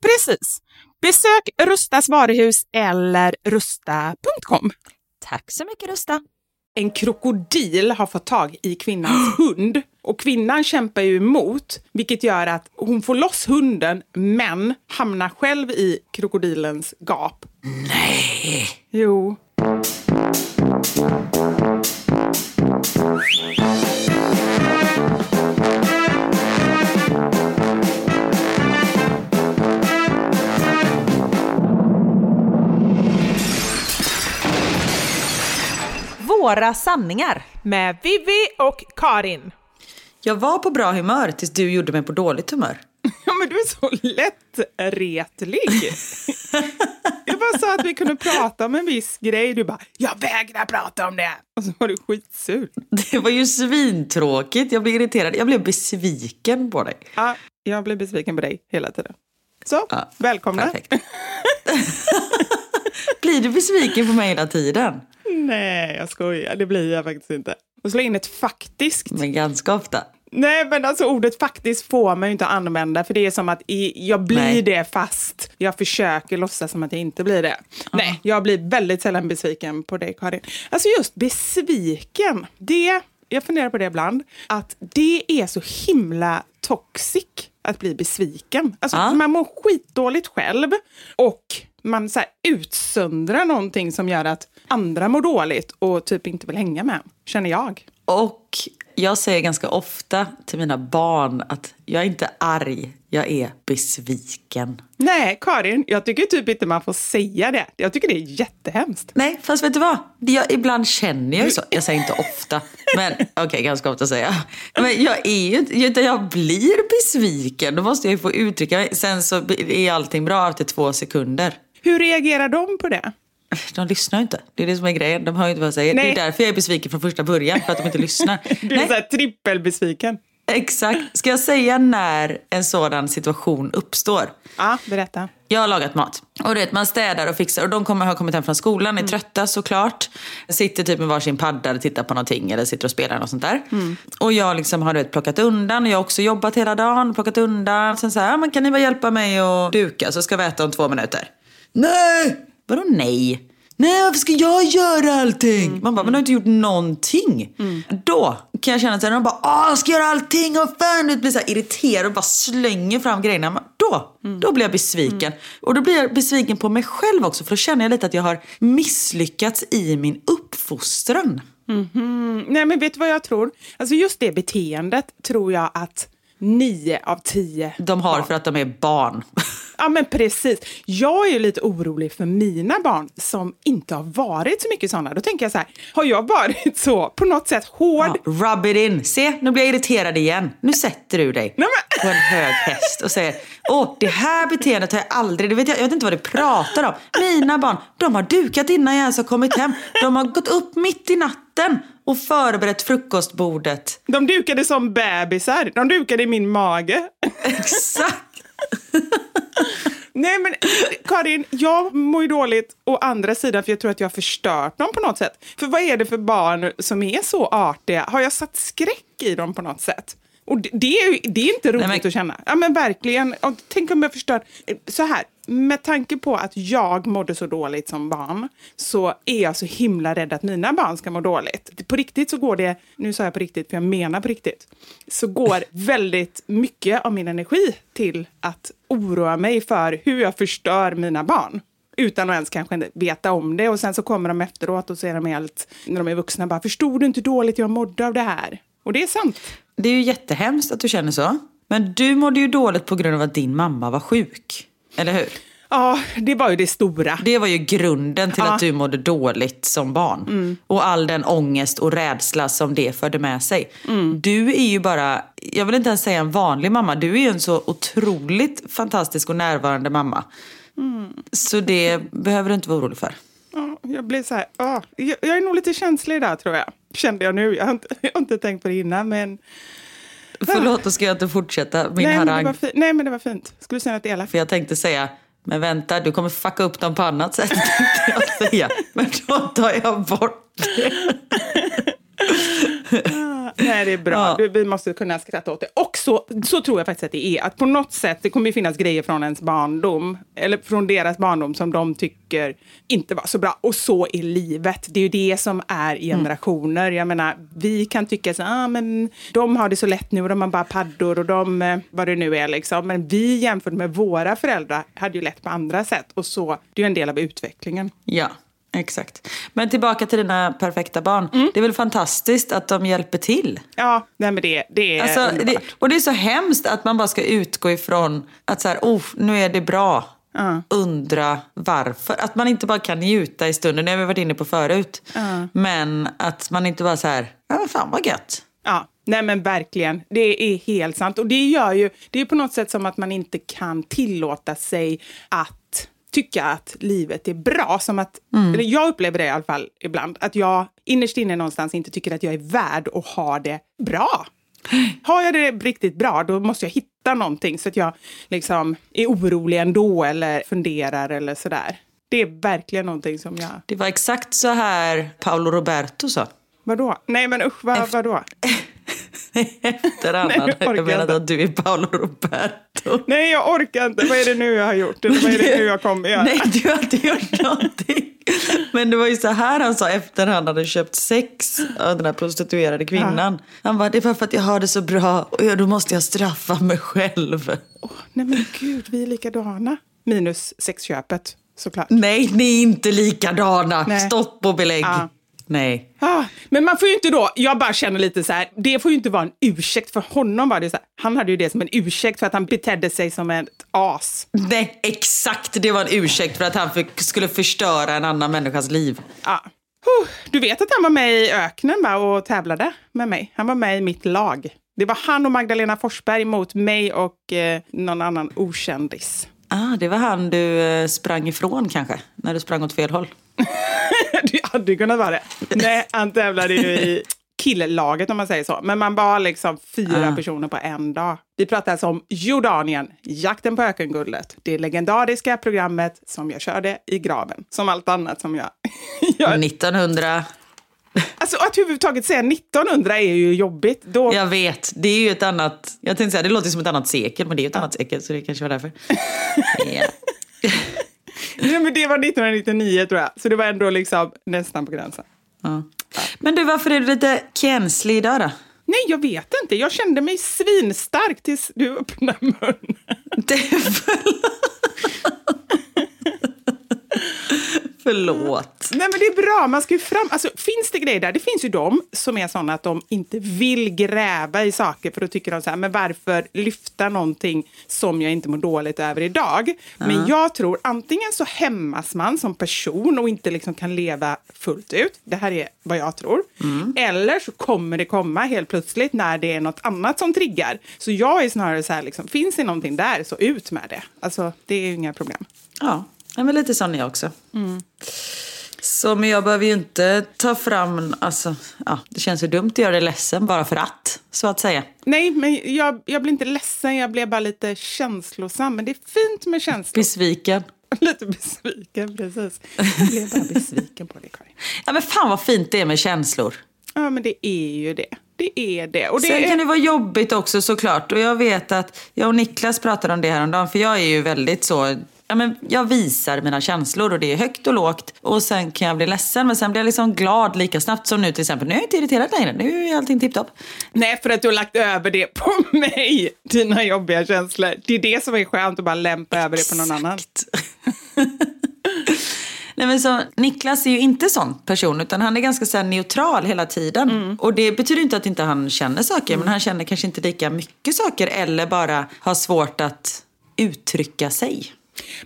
Precis. Besök Rustas varuhus eller rusta.com. Tack så mycket Rusta. En krokodil har fått tag i kvinnans hund och kvinnan kämpar ju emot vilket gör att hon får loss hunden men hamnar själv i krokodilens gap. Nej! Jo. Våra sanningar. Med Vivi och Karin. Jag var på bra humör tills du gjorde mig på dåligt humör. Ja, men du är så lättretlig. Jag bara sa att vi kunde prata om en viss grej. Du bara, jag vägrar prata om det. Och så var du skitsur. Det var ju svintråkigt. Jag blev irriterad. Jag blev besviken på dig. Ja, jag blir besviken på dig hela tiden. Så, Ja, välkomna. Blir du besviken på mig hela tiden? Nej, jag skojar. Det blir jag faktiskt inte. Och slå in ett faktiskt. Men ganska ofta. Nej, men alltså ordet faktiskt får man ju inte använda för det är som att jag blir Nej. det fast jag försöker låtsas som att jag inte blir det. Nej, jag blir väldigt sällan besviken på dig Karin. Alltså just besviken, det, jag funderar på det ibland, att det är så himla toxic att bli besviken. Alltså Ja. man mår skitdåligt själv och man så utsöndrar någonting som gör att andra mår dåligt och typ inte vill hänga med känner jag. Och jag säger ganska ofta till mina barn att jag är inte arg, jag är besviken. Nej, Karin, jag tycker typ inte man får säga det. Jag tycker det är jättehemskt. Nej, fast vet du vad? Jag, ibland känner jag ju så. Jag säger inte ofta, men okej, ganska ofta säger jag. Men jag är ju inte, jag blir besviken. Då måste jag ju få uttrycka mig. Sen så är allting bra efter två sekunder. Hur reagerar de på det? De lyssnar ju inte. Det är det som är grejen. De hör ju inte vad jag säger. Nej. Det är därför jag är besviken från första början, för att de inte lyssnar. Du är så här trippelbesviken. Exakt. Ska jag säga när en sådan situation uppstår? Ja, berätta. Jag har lagat mat. Och du vet, man städar och fixar. Och de kommer, har kommit hem från skolan, är trötta såklart. Sitter typ med varsin padda och tittar på någonting. Eller sitter och spelar något sånt där. Och jag liksom har du vet, plockat undan. Och jag har också jobbat hela dagen, plockat undan. Sen så här, "Ja, men kan ni bara hjälpa mig att duka så ska vi äta om två minuter. Nej! Vadå nej? Nej, varför ska jag göra allting? Man bara, men du har inte gjort någonting. Då kan jag känna att de bara, åh, jag ska göra allting, vad fan. Du blir så här irriterad och bara slänger fram grejerna. Men Då, då blir jag besviken. Och då blir jag besviken på mig själv också. För då känner jag lite att jag har misslyckats i min uppfostran. Mm, nej, men vet du vad jag tror? Alltså just det beteendet tror jag att nio av tio De har för att de är barn. Ja, men precis. Jag är ju lite orolig för mina barn som inte har varit så mycket sådana. Då tänker jag så här, har jag varit så på något sätt hård? Ja, rub it in. Se, nu blir jag irriterad igen. Nu sätter du dig Nej, men- på en hög häst och säger Åh, det här beteendet har jag aldrig... Det vet jag, jag vet inte vad du pratar om. Mina barn, de har dukat innan jag ens har kommit hem. De har gått upp mitt i natten och förberett frukostbordet. De dukade som bebisar. De dukade i min mage. Exakt. Nej men Karin, jag mår ju dåligt å andra sidan för jag tror att jag har förstört dem på något sätt. För vad är det för barn som är så artiga? Har jag satt skräck i dem på något sätt? Och det, det är, ju- det är inte roligt Nej, men- att känna. Ja men verkligen. Tänk om jag förstör... Så här, med tanke på att jag mådde så dåligt som barn så är jag så himla rädd att mina barn ska må dåligt. På riktigt så går det, nu sa jag på riktigt för jag menar på riktigt, så går väldigt mycket av min energi till att oroa mig för hur jag förstör mina barn. Utan att ens kanske veta om det. Och sen så kommer de efteråt och så är de helt, när de är vuxna, bara förstod du inte hur dåligt jag mådde av det här? Och det är sant. Det är ju jättehemskt att du känner så. Men du mådde ju dåligt på grund av att din mamma var sjuk. Eller hur? Ja, det var ju det stora. Det var ju grunden till Ja. att du mådde dåligt som barn. Och all den ångest och rädsla som det förde med sig. Du är ju bara, jag vill inte ens säga en vanlig mamma, du är ju en så otroligt fantastisk och närvarande mamma. Så det behöver du inte vara orolig för. Ja, jag blev så här, ja, jag, jag är nog lite känslig där tror jag. Kände jag nu. Jag har inte, jag har inte tänkt på det innan men... Förlåt, då ska jag inte fortsätta min nej, men harang. fi- nej men det var fint. Skulle du säga något elakt? För jag tänkte säga, men vänta, du kommer fucka upp dem på annat sätt. Tänkte jag säga. Men då tar jag bort det. Det är bra. Ja. Du, Vi måste kunna skratta åt det. Och så, så tror jag faktiskt att det är. Att på något sätt, det kommer ju finnas grejer från ens barndom, eller från deras barndom som de tycker inte var så bra. Och så är livet. Det är ju det som är generationer. Jag menar, vi kan tycka så ah, men de har det så lätt nu och de har bara paddor och de, eh, vad det nu är liksom. Men vi jämfört med våra föräldrar hade ju lätt på andra sätt. Och så, det är ju en del av utvecklingen. Ja, exakt. Men tillbaka till dina perfekta barn. Mm. Det är väl fantastiskt att de hjälper till? Ja, nej men det, det är Alltså, det, och det är så hemskt att man bara ska utgå ifrån att så här, oh, nu är det bra. Undra varför. Att man inte bara kan njuta i stunden. Det har vi varit inne på förut. Men att man inte bara så här, ja men fan vad gött. Ja, nej men verkligen. Det är helt sant. Och det gör ju, det är på något sätt som att man inte kan tillåta sig att tycka att livet är bra. Som att, eller jag upplever det i alla fall ibland, att jag innerst inne någonstans inte tycker att jag är värd att ha det bra. Har jag det riktigt bra, då måste jag hitta någonting så att jag liksom är orolig ändå eller funderar eller sådär. Det är verkligen någonting som jag... Det var exakt så här Paolo Roberto sa. Vadå? Nej men usch, vad, vadå? Efter Nej, annan. jag jag menar inte. att du är Paolo Roberto. Nej, jag orkar inte. Vad är det nu jag har gjort? Eller vad är det nu jag kommer göra? Nej, du har inte gjort någonting. Men det var ju så här han sa efter han hade köpt sex av den här prostituerade kvinnan. Han bara, det bara för att jag har det så bra och då måste jag straffa mig själv. Nej men gud, vi är likadana. Minus sexköpet, såklart. Nej, ni är inte likadana. Nej. Stopp och belägg. Ja. Nej. Ah, men man får ju inte då, jag bara känner lite så här, det får ju inte vara en ursäkt för honom. Var det så här, han hade ju det som en ursäkt för att han betedde sig som ett as. Nej, exakt. Det var en ursäkt för att han fick, skulle förstöra en annan människas liv. Ah. Huh, du vet att han var med i öknen va, och tävlade med mig? Han var med i mitt lag. Det var han och Magdalena Forsberg mot mig och eh, någon annan okändis. Ah, det var han du eh, sprang ifrån kanske, när du sprang åt fel håll. det hade ju kunnat vara det. Nej, han tävlade ju i killlaget om man säger så. Men man var liksom fyra Ah. personer på en dag. Vi pratar alltså om Jordanien, jakten på ökenguldet. Det legendariska programmet som jag körde i graven. Som allt annat som jag gör. 1900... Alltså att överhuvudtaget säga 1900 är ju jobbigt. Då, Jag vet, det är ju ett annat... Jag tänkte säga, det låter som ett annat sekel, men det är ju ett annat sekel, så det kanske var därför. ja. Nej, men det var 1999 tror jag. Så det var ändå liksom nästan på gränsen. Ja. Men du, varför är du lite känslig idag då? Nej, jag vet inte. Jag kände mig svinstark tills du öppnade munnen. Det är väl... Förlåt. Nej men det är bra, man ska ju fram... Alltså, finns det grejer där? Det finns ju de som är sådana att de inte vill gräva i saker för då tycker de så här, men varför lyfta någonting som jag inte mår dåligt över idag? Men jag tror antingen så hämmas man som person och inte liksom kan leva fullt ut. Det här är vad jag tror. Eller så kommer det komma helt plötsligt när det är något annat som triggar. Så jag är snarare så här, liksom, finns det någonting där så ut med det. Alltså det är ju inga problem. Ja, ja men lite sån är jag också. Så, men jag behöver ju inte ta fram, alltså, ja, det känns ju dumt att göra det ledsen bara för att, så att säga. Nej, men jag, jag blir inte ledsen, jag blev bara lite känslosam. Men det är fint med känslor. Besviken. Lite besviken, precis. Jag blev bara besviken på det, Karin. Ja men fan vad fint det är med känslor. Ja, men det är ju det. Det är det. Och det Sen kan det vara jobbigt också såklart. Och jag vet att jag och Niklas pratade om det här om dagen, för jag är ju väldigt så Ja, men jag visar mina känslor och det är högt och lågt. Och sen kan jag bli ledsen men sen blir jag liksom glad lika snabbt som nu till exempel. Nu är jag inte irriterad längre, nu är allting tipptopp. Nej, för att du har lagt över det på mig, dina jobbiga känslor. Det är det som är skönt, att bara lämpa över det på någon annan. Nej, men så, Niklas är ju inte sån person utan han är ganska så neutral hela tiden. Mm. Och det betyder inte att inte han känner saker men han känner kanske inte lika mycket saker eller bara har svårt att uttrycka sig.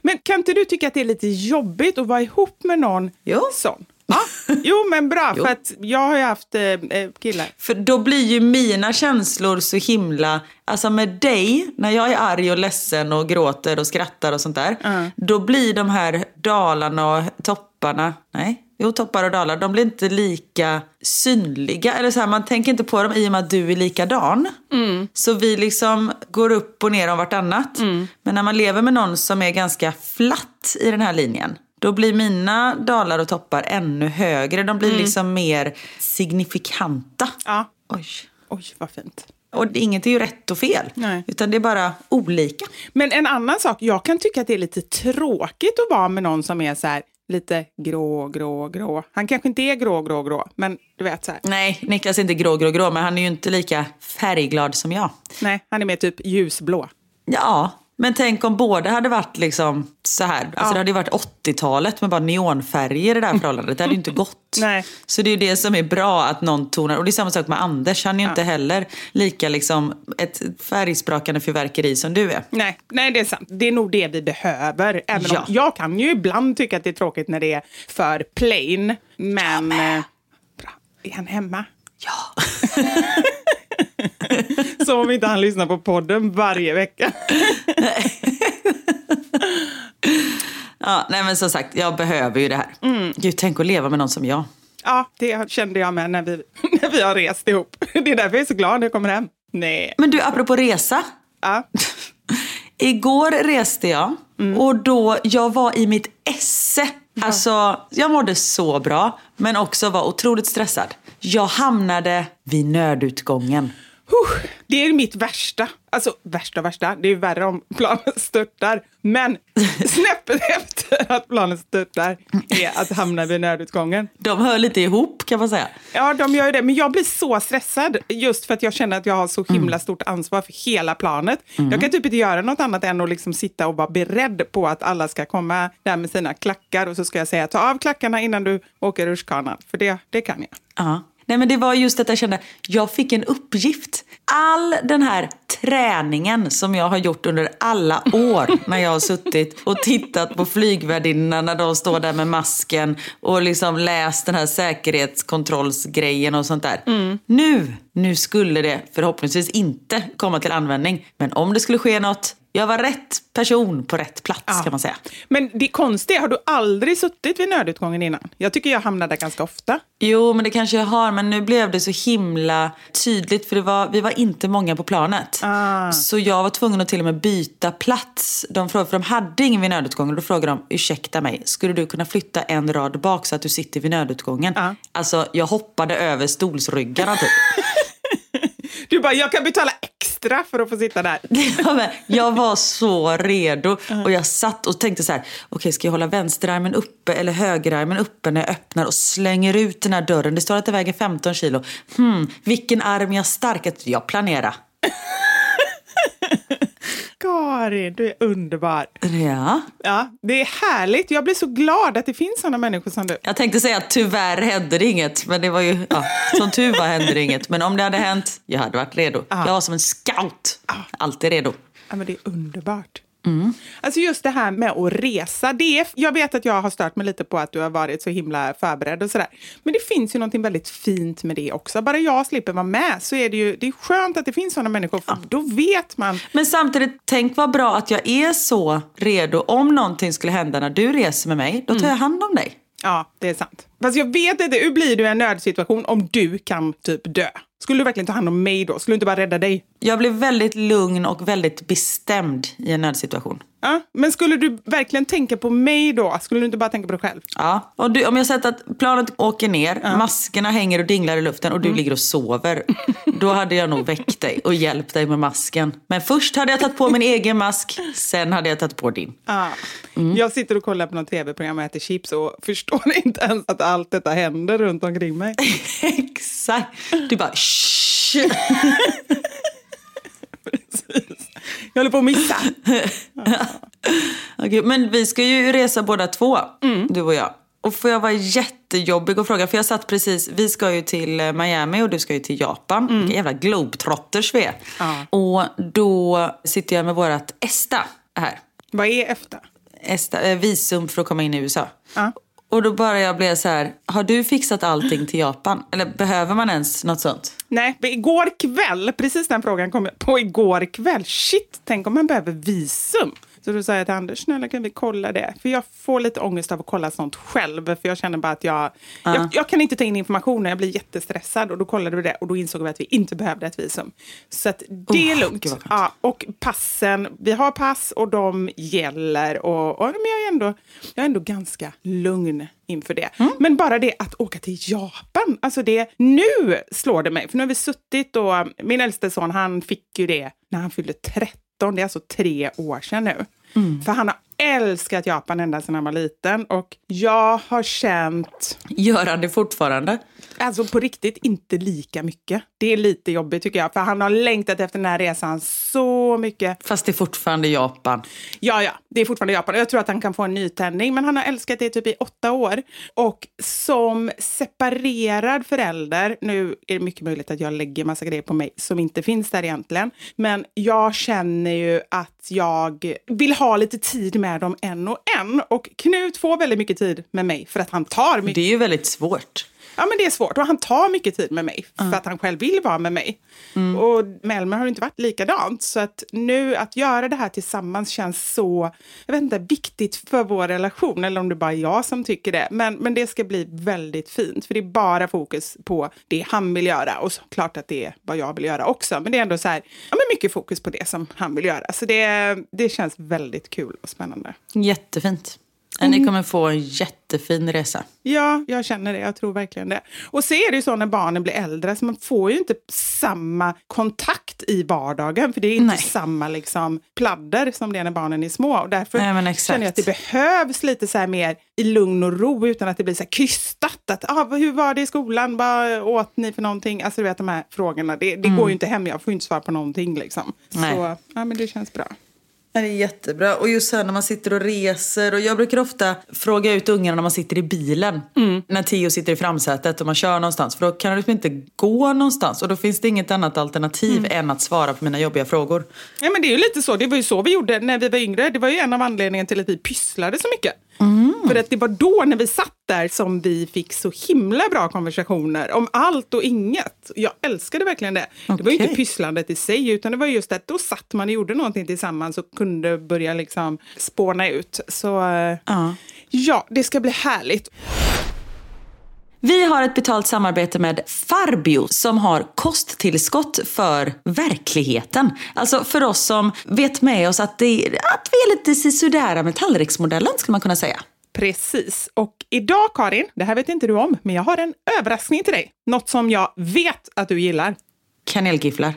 Men kan inte du tycka att det är lite jobbigt att vara ihop med någon Jo. sån? Ja. Jo, men bra, Jo. för att jag har ju haft eh, eh, killar. För då blir ju mina känslor så himla... Alltså med dig, när jag är arg och ledsen och gråter och skrattar och sånt där. Då blir de här dalarna och topparna... Nej, jo toppar och dalar. De blir inte lika synliga. Eller så här, man tänker inte på dem i och med att du är likadan. Så vi liksom går upp och ner om vartannat. Men när man lever med någon som är ganska flatt i den här linjen. Då blir mina dalar och toppar ännu högre. De blir liksom mer signifikanta. Ja. Oj. Oj, vad fint. Och inget är ju rätt och fel. Nej. Utan det är bara olika. Men en annan sak, jag kan tycka att det är lite tråkigt att vara med någon som är så här lite grå, grå, grå. Han kanske inte är grå, grå, grå, men du vet så här. Nej, Niklas är inte grå, grå, grå. Men han är ju inte lika färgglad som jag. Nej, han är mer typ ljusblå. Ja, men tänk om båda hade varit liksom så här. Alltså det hade ju varit 80-talet med bara neonfärger i det här förhållandet. Det hade ju inte gått. Nej. Så det är ju det som är bra att någon tonar. Och det är samma sak med Anders. Han är ju inte heller lika liksom ett färgsprakande fyrverkeri som du är. Nej, nej, det är sant. Det är nog det vi behöver. Även Ja. om jag kan ju ibland tycka att det är tråkigt när det är för plain. Men... eh, bra. Är han hemma? Ja. Som om inte han lyssnar på podden varje vecka. ja. Nej men som sagt, jag behöver ju det här. Gud, tänk att leva med någon som jag. Ja, det kände jag med när vi, när vi har rest ihop. Det är därför jag är så glad när jag kommer hem. Nej. Men du, apropå resa. Ja. Igår reste jag och då jag var i mitt esse. Alltså, jag mådde så bra, men också var otroligt stressad. Jag hamnade vid nödutgången. Det är mitt värsta. Alltså värsta värsta, det är värre om planet störtar. Men snäppet efter att planet störtar är att hamna vid nödutgången. De hör lite ihop kan man säga. Ja, de gör ju det. Men jag blir så stressad just för att jag känner att jag har så himla Mm. stort ansvar för hela planet. Jag kan typ inte göra något annat än att liksom sitta och vara beredd på att alla ska komma där med sina klackar och så ska jag säga ta av klackarna innan du åker rutschkanan. För det, det kan jag. Ja. Nej men det var just att jag kände, jag fick en uppgift. All den här träningen som jag har gjort under alla år när jag har suttit och tittat på flygvärdinnorna när de står där med masken och liksom läst den här säkerhetskontrollsgrejen och sånt där. Nu, nu skulle det förhoppningsvis inte komma till användning. Men om det skulle ske något, jag var rätt person på rätt plats kan man säga. Men det konstiga, har du aldrig suttit vid nödutgången innan? Jag tycker jag hamnar där ganska ofta. Jo, men det kanske jag har. Men nu blev det så himla tydligt. För det var, vi var inte många på planet. Så jag var tvungen att till och med byta plats. De frågade, för de hade ingen vid nödutgången. Då frågade de, ursäkta mig, skulle du kunna flytta en rad bak så att du sitter vid nödutgången? Ja. Alltså, jag hoppade över stolsryggarna typ. Du bara, jag kan betala extra för att få sitta där. Ja, men jag var så redo och jag satt och tänkte så här, okej ska jag hålla vänsterarmen uppe eller högerarmen uppe när jag öppnar och slänger ut den här dörren. Det står att det väger 15 kilo. Hmm, vilken arm är jag starkast? Jag planerar. Karin, du är underbar. Ja. Ja, det är härligt. Jag blir så glad att det finns sådana människor som du. Jag tänkte säga att tyvärr hände det inget. Men det var ju, ja, som tur var hände det inget. Men om det hade hänt, jag hade varit redo. Jag var som en scout. Alltid redo. Ja, men det är underbart. Alltså just det här med att resa. Det är, jag vet att jag har stört mig lite på att du har varit så himla förberedd och sådär. Men det finns ju någonting väldigt fint med det också. Bara jag slipper vara med så är det ju det är skönt att det finns sådana människor. För Då vet man. Men samtidigt, tänk vad bra att jag är så redo. Om någonting skulle hända när du reser med mig, då tar jag hand om dig. Ja, det är sant. Fast jag vet inte, hur blir du i en nödsituation om du kan typ dö? Skulle du verkligen ta hand om mig då? Skulle du inte bara rädda dig? Jag blir väldigt lugn och väldigt bestämd i en nödsituation. Ja, men skulle du verkligen tänka på mig då? Skulle du inte bara tänka på dig själv? Ja, och du, om jag sett att planet åker ner, maskerna hänger och dinglar i luften och du ligger och sover. Då hade jag nog väckt dig och hjälpt dig med masken. Men först hade jag tagit på min egen mask, sen hade jag tagit på din. Ja. Jag sitter och kollar på något tv-program och äter chips och förstår inte ens att allt detta händer runt omkring mig. Exakt. Du bara shh. Jag håller på att missa. Okej, men vi ska ju resa båda två, du och jag. Och får jag vara jättejobbig och fråga, för jag satt precis, vi ska ju till eh, Miami och du ska ju till Japan. Vilka jävla globetrotters vi är. Ja. Och då sitter jag med vårat ESTA här. Vad är EFTA? ESTA, eh, visum för att komma in i USA. Ja. Och då bara jag blev så här, har du fixat allting till Japan? Eller behöver man ens något sånt? Nej, igår kväll, precis den frågan kom jag på igår kväll. Shit, tänk om man behöver visum. Så då sa jag till Anders, snälla kan vi kolla det? För jag får lite ångest av att kolla sånt själv. För jag känner bara att jag, jag, jag kan inte ta in informationen, jag blir jättestressad. Och då kollade vi det och då insåg vi att vi inte behövde ett visum. Så att det är Oh, lugnt. Ja, och passen, vi har pass och de gäller. Och, och, men jag, är ändå, jag är ändå ganska lugn inför det. Mm. Men bara det att åka till Japan, alltså det, nu slår det mig. För nu har vi suttit och min äldste son han fick ju det när han fyllde 13, det är alltså tre år sedan nu. Mm. För han har älskat Japan ända sedan han var liten och jag har känt Gör han det fortfarande? Alltså på riktigt inte lika mycket. Det är lite jobbigt tycker jag, för han har längtat efter den här resan så mycket. Fast det är fortfarande Japan. Ja, ja, det är fortfarande Japan. Jag tror att han kan få en nytändning, men han har älskat det typ i åtta år. Och som separerad förälder, nu är det mycket möjligt att jag lägger massa grejer på mig som inte finns där egentligen, men jag känner ju att jag vill ha lite tid med dem en och en. Och Knut får väldigt mycket tid med mig för att han tar mycket Det är ju väldigt svårt. Ja, men det är svårt och han tar mycket tid med mig för att han själv vill vara med mig. Och med Elmer har inte varit likadant. Så att nu att göra det här tillsammans känns så, jag vet inte, viktigt för vår relation. Eller om det bara är jag som tycker det. Men, men det ska bli väldigt fint. För det är bara fokus på det han vill göra. Och såklart att det är vad jag vill göra också. Men det är ändå så här, ja, men mycket fokus på det som han vill göra. Så det, det känns väldigt kul och spännande. Jättefint. Ni kommer få en jättefin resa. Ja, jag känner det. Jag tror verkligen det. Och så är det ju så när barnen blir äldre, så man får ju inte samma kontakt i vardagen. För det är inte Nej. samma liksom, pladder som det är när barnen är små. Och därför Nej, känner jag att det behövs lite så här mer i lugn och ro utan att det blir så här krystat. Att, ah, hur var det i skolan? Vad åt ni för någonting? Alltså du vet de här frågorna. Det, det går ju inte hem. Jag får ju inte svar på någonting liksom. Mm. Nej. Så ja, men det känns bra. Det är jättebra. Och just här när man sitter och reser. Och jag brukar ofta fråga ut ungarna när man sitter i bilen. När Theo sitter i framsätet och man kör någonstans. För då kan de liksom inte gå någonstans. Och då finns det inget annat alternativ än att svara på mina jobbiga frågor. Ja, men det är ju lite så. Det var ju så vi gjorde när vi var yngre. Det var ju en av anledningarna till att vi pysslade så mycket. För att det var då när vi satt där som vi fick så himla bra konversationer om allt och inget. Jag älskade verkligen det. Det var ju inte pysslandet i sig utan det var just att då satt man och gjorde någonting tillsammans och kunde börja liksom spåna ut. Så Ja. ja, det ska bli härligt. Vi har ett betalt samarbete med Farbio som har kosttillskott för verkligheten. Alltså för oss som vet med oss att, det, att vi är lite sisådära med tallriksmodellen skulle man kunna säga. Precis. Och idag, Karin, det här vet inte du om, men jag har en överraskning till dig. Något som jag vet att du gillar. Kanelgifflar.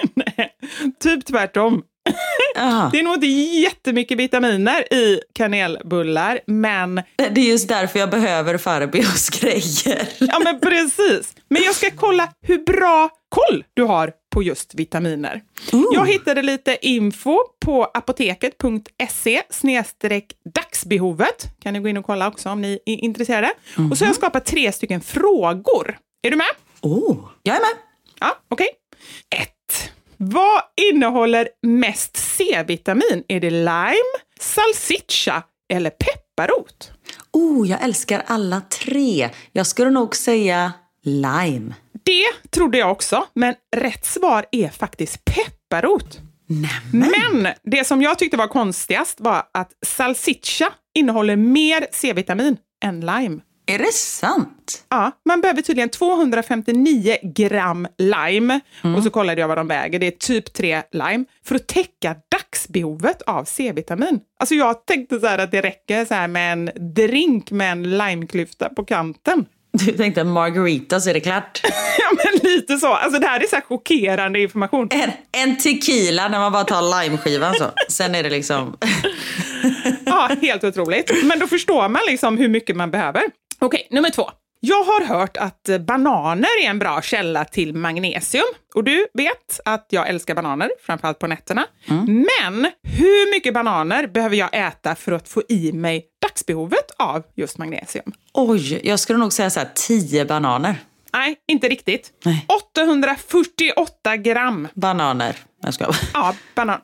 Typ tvärtom. Det är nog inte jättemycket vitaminer i kanelbullar, men Det är just därför jag behöver Farbios grejer. ja, men precis. Men jag ska kolla hur bra koll du har på just vitaminer. Jag hittade lite info på apoteket.se dagsbehovet. Kan ni gå in och kolla också om ni är intresserade. Och så har jag skapat tre stycken frågor. Är du med? Oh, jag är med. Ja, okej. Ett. Vad innehåller mest C-vitamin? Är det lime, salsiccia eller pepparrot? Oh, jag älskar alla tre. Jag skulle nog säga lime. Det trodde jag också, men rätt svar är faktiskt pepparrot. Nämen. Men det som jag tyckte var konstigast var att salsiccia innehåller mer C-vitamin än lime. Är det sant? Ja, man behöver tydligen 259 gram lime, och så kollade jag vad de väger, det är typ 3 lime, för att täcka dagsbehovet av C-vitamin. Alltså jag tänkte så att det räcker så med en drink med en limeklyfta på kanten. Du tänkte margarita så är det klart. Ja, men lite så. Alltså det här är så här chockerande information. En, en tequila när man bara tar limeskivan så. Sen är det liksom... Ja, helt otroligt. Men då förstår man liksom hur mycket man behöver. Okej, nummer två. Jag har hört att eh, bananer är en bra källa till magnesium. Och du vet att jag älskar bananer, framförallt på nätterna. Men hur mycket bananer behöver jag äta för att få i mig dagsbehovet av just magnesium? Oj, jag skulle nog säga så här tio bananer. Nej, inte riktigt. Nej. 848 gram. Bananer. Jag ska. Ja, banan.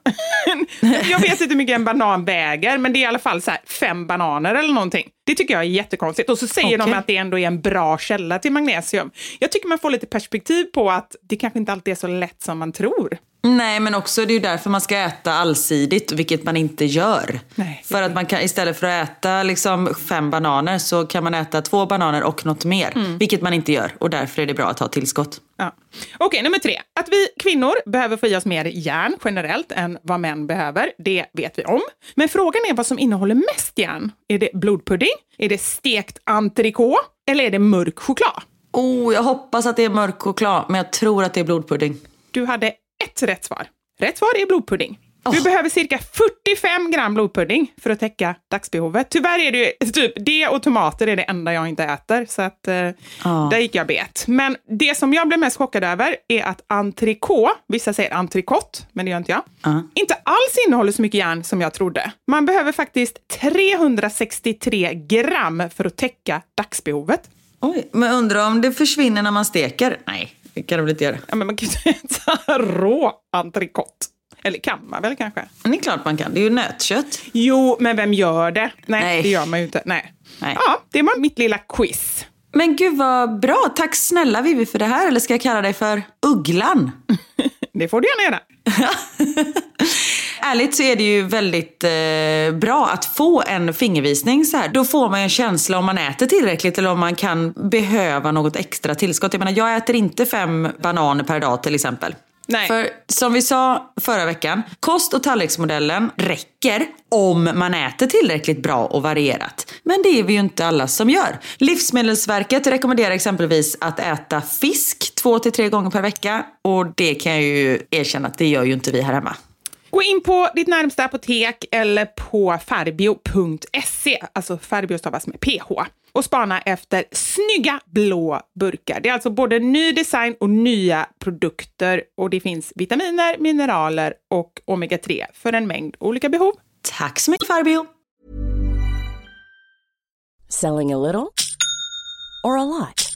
jag vet inte hur mycket en banan väger, men det är i alla fall så här fem bananer eller någonting. Det tycker jag är jättekonstigt. Och så säger de Okej. att det ändå är en bra källa till magnesium. Jag tycker man får lite perspektiv på att det kanske inte alltid är så lätt som man tror. Nej, men också det är ju därför man ska äta allsidigt, vilket man inte gör. Nej. För att man kan istället för att äta liksom fem bananer så kan man äta två bananer och något mer, vilket man inte gör. Och därför är det bra att ha tillskott. Ja. Okej, nummer tre. Att vi kvinnor behöver få i oss mer järn generellt än vad män behöver, det vet vi om. Men frågan är vad som innehåller mest järn. Är det blodpudding? Är det stekt entrecote? Eller är det mörk choklad? Oh, jag hoppas att det är mörk choklad, men jag tror att det är blodpudding. Du hade ett rätt svar. Rätt svar är blodpudding. Du Åh. behöver cirka 45 gram blodpudding för att täcka dagsbehovet. Tyvärr är det ju typ det och tomater är det enda jag inte äter, så att eh, Ja. där gick jag bet. Men det som jag blev mest chockad över är att entrecote, vissa säger entrecote, men det gör inte jag, Ja. inte alls innehåller så mycket järn som jag trodde. Man behöver faktiskt 363 gram för att täcka dagsbehovet. Oj, men undrar om det försvinner när man steker? Nej, kan det väl inte göra. Ja, men man kan ju inte äta rå entrecote. Eller kan man väl kanske? Men det är klart man kan, det är ju nötkött. Jo, men vem gör det? Nej, Nej. det gör man ju inte. Nej. Nej. Ja, det var mitt lilla quiz. Men gud vad bra, tack snälla Vivi för det här. Eller ska jag kalla dig för Ugglan? Det får du gärna göra. Ärligt så är det ju väldigt eh, bra att få en fingervisning så här. Då får man ju en känsla om man äter tillräckligt eller om man kan behöva något extra tillskott. Jag menar, jag äter inte fem bananer per dag till exempel. Nej. För som vi sa förra veckan, kost och tallriksmodellen räcker om man äter tillräckligt bra och varierat. Men det är vi ju inte alla som gör. Livsmedelsverket rekommenderar exempelvis att äta fisk två till tre gånger per vecka. Och det kan jag ju erkänna att det gör ju inte vi här hemma. Gå in på ditt närmsta apotek eller på farbio.se, alltså Farbio stavas med PH, och spana efter snygga blå burkar. Det är alltså både ny design och nya produkter och det finns vitaminer, mineraler och omega-3 för en mängd olika behov. Tack så mycket Farbio! Selling a little or a lot?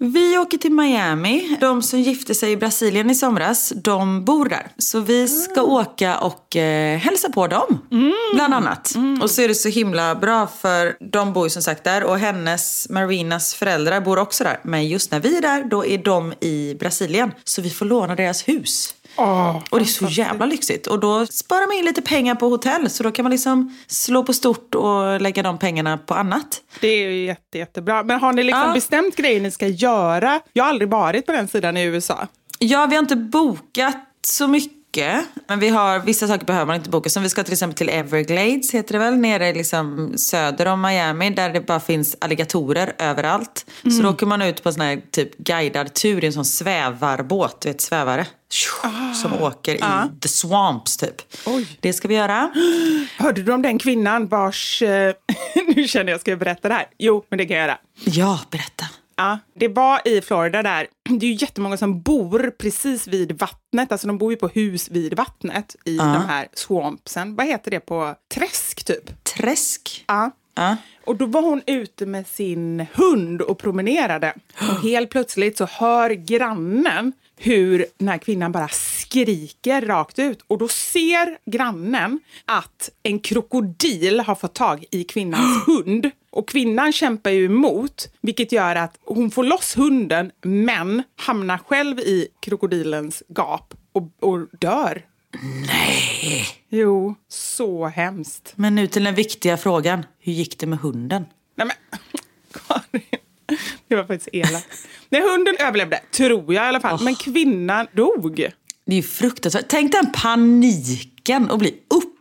Vi åker till Miami. De som gifte sig i Brasilien i somras, de bor där. Så vi ska åka och eh, hälsa på dem, bland annat. Och så är det så himla bra för de bor ju som sagt där och hennes, Marinas föräldrar bor också där. Men just när vi är där, då är de i Brasilien. Så vi får låna deras hus. Och det är så jävla lyxigt. Och då sparar man in lite pengar på hotell. Så då kan man liksom slå på stort och lägga de pengarna på annat. Det är ju jätte, jättebra. Men har ni liksom Ja. bestämt grejer ni ska göra? Jag har aldrig varit på den sidan i USA. Ja, vi har inte bokat så mycket. Men vi har, vissa saker behöver man inte boka. Som vi ska till exempel till Everglades, heter det väl, nere liksom söder om Miami. Där det bara finns alligatorer överallt. Så då åker man ut på en sån här typ guidad tur i en sån svävarbåt, du vet svävare. Som åker i the swamps typ. Det ska vi göra. Hörde du om den kvinnan vars... eh, nu känner jag, ska jag berätta det här? Jo, men det kan jag göra. Ja, berätta. Ja, det var i Florida där. Det är ju jättemånga som bor precis vid vattnet. Alltså de bor ju på hus vid vattnet i de här swampsen. Vad heter det på träsk typ? Träsk. Ja. Ja. Och då var hon ute med sin hund och promenerade. Och helt plötsligt så hör grannen hur den här kvinnan bara skriker rakt ut. Och då ser grannen att en krokodil har fått tag i kvinnans hund. Och kvinnan kämpar ju emot, vilket gör att hon får loss hunden men hamnar själv i krokodilens gap och, och dör. Nej. Jo, så hemskt. Men nu till den viktiga frågan. Hur gick det med hunden? Nej men, Karin. Det var faktiskt elakt. Nej, hunden överlevde, tror jag i alla fall. Men kvinnan dog. Det är ju fruktansvärt. Tänk den paniken att bli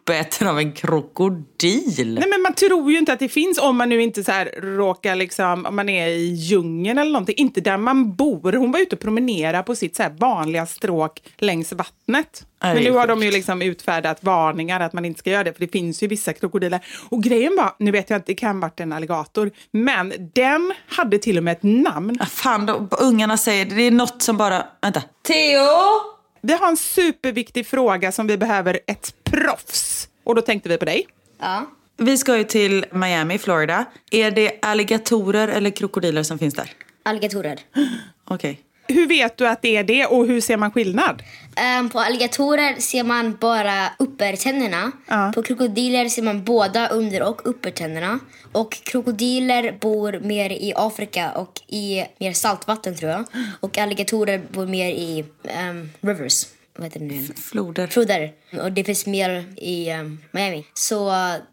uppäten av en krokodil. Nej, men man tror ju inte att det finns om man nu inte så här råkar liksom, om man är i djungeln eller någonting. Inte där man bor. Hon var ute och promenerade på sitt så här vanliga stråk längs vattnet. Det Men nu har de ju liksom utfärdat varningar att man inte ska göra det, för det finns ju vissa krokodiler. Och grejen var, nu vet jag inte, det kan varit en alligator, men den hade till och med ett namn. Ah, fan, då, ungarna säger det är något som bara... Vänta. Theo! Vi har en superviktig fråga som vi behöver ett proffs. Och då tänkte vi på dig. Ja. Vi ska ju till Miami, Florida. Är det alligatorer eller krokodiler som finns där? Alligatorer. Okej. Hur vet du att det är det och hur ser man skillnad? Ehm, på alligatorer ser man bara uppertänderna. Ja. På krokodiler ser man båda under och uppertänderna. Och krokodiler bor mer i Afrika och i mer saltvatten tror jag. Och alligatorer bor mer i ehm, rivers. Vad heter det nu? Floder. Floder. Och det finns mer i ehm, Miami. Så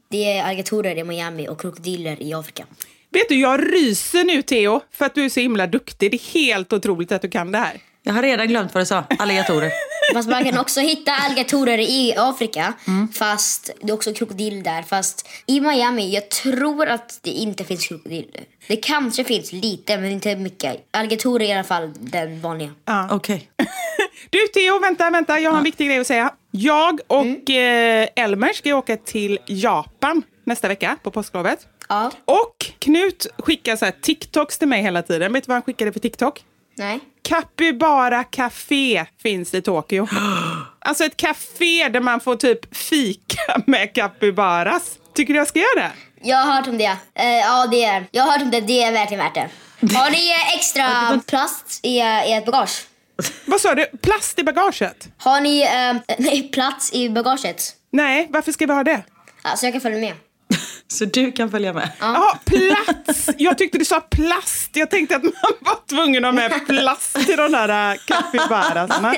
det är alligatorer i Miami och krokodiler i Afrika. Vet du, jag ryser nu Theo för att du är så himla duktig. Det är helt otroligt att du kan det här. Jag har redan glömt vad du sa. Alligatorer. Fast man kan också hitta alligatorer i Afrika. Fast det är också krokodil där. Fast i Miami, jag tror att det inte finns krokodiler. Det kanske finns lite, men inte mycket. Alligatorer är i alla fall den vanliga. Okej. Du Theo, vänta, vänta. Jag har en viktig grej att säga. Jag och eh, Elmer ska åka till Japan nästa vecka på påsklovet. Ja. Och Knut skickar så här TikToks till mig hela tiden. Vet du vad han skickade för TikTok? Nej. Capybara Café finns i Tokyo. Alltså ett café där man får typ fika med capybaras. Tycker du jag ska göra det? Jag har hört om det. Eh, ja, det är Jag har hört om det. Det är verkligen värt det. Har ni extra plast i, i ert bagage? Vad sa du? Plast i bagaget? Har ni eh, nej, plats i bagaget? Nej, varför ska vi ha det? Alltså jag kan följa med. Så du kan följa med? Jaha, plats! Jag tyckte du sa plast. Jag tänkte att man var tvungen att ha med plast till de där äh, capybarasarna.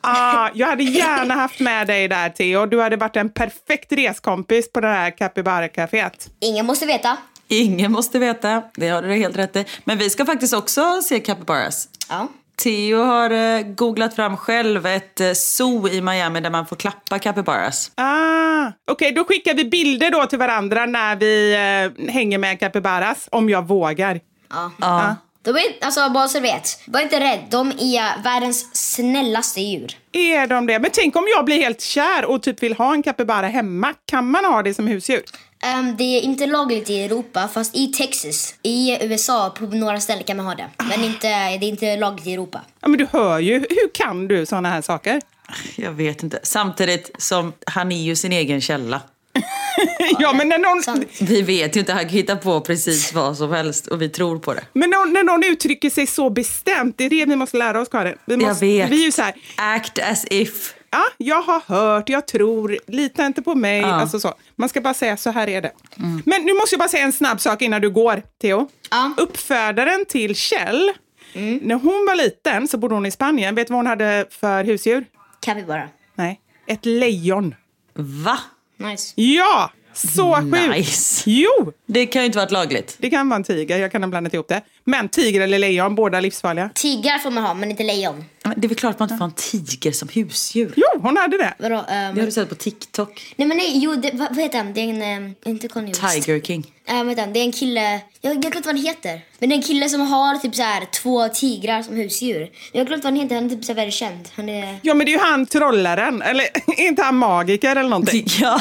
Ah, jag hade gärna haft med dig där Theo. Du hade varit en perfekt reskompis på det här capybara-caféet. Ingen måste veta. Ingen måste veta. Det har du helt rätt i. Men vi ska faktiskt också se capybaras. Ja. Theo har eh, googlat fram själv ett eh, zoo i Miami där man får klappa capybaras. Ah, Okej, då skickar vi bilder då till varandra när vi eh, hänger med capybaras, om jag vågar. Ja. Ja. De är, alltså bara så du vet, var inte rädd. De är världens snällaste djur. Är de det? Men tänk om jag blir helt kär och typ vill ha en capybara hemma. Kan man ha det som husdjur? Ehm, det är inte lagligt i Europa, fast i Texas. I USA, på några ställen kan man ha det. Men inte, det är inte lagligt i Europa. Ja, men du hör ju. Hur kan du såna här saker? Jag vet inte. Samtidigt som han är ju sin egen källa. ja, men när någon, Sant. Vi vet ju inte, han kan hitta på precis vad som helst och vi tror på det. men någon, när någon uttrycker sig så bestämt, det är det vi måste lära oss, Karin. Vi Jag måste, vet. Vi är ju så här, Act as if. Ja, jag har hört, jag tror, lita inte på mig. Alltså så. Man ska bara säga så här är det. Men nu måste jag bara säga en snabb sak innan du går, Theo. Ja. Uppfödaren till Kjell, när hon var liten så bodde hon i Spanien. Vet du vad hon hade för husdjur? Capybara. Nej, ett lejon. Va? Nice. Ja, så sjukt! Nice. Jo, Det kan ju inte varit lagligt. det kan vara en tiger. Jag kan ha blandat ihop det. Men tiger eller lejon, båda livsfarliga. Tigrar får man ha, men inte lejon. Men Det är väl klart att man inte får en tiger som husdjur. Jo, hon hade det. Vadå? ehm, Det har du sett på TikTok. nej men nej, jo, det, vad, vad heter han? Det är en, ehm, inte West. Tiger King. Äh, vad heter han? Det är en kille, jag, jag glömde vad han heter. Men det är en kille som har typ så här två tigrar som husdjur. Jag glömde vad han heter, han är typ så här väldigt känd. Han är... Ja, men det är ju han trollaren. Eller inte han magiker eller någonting? Ja,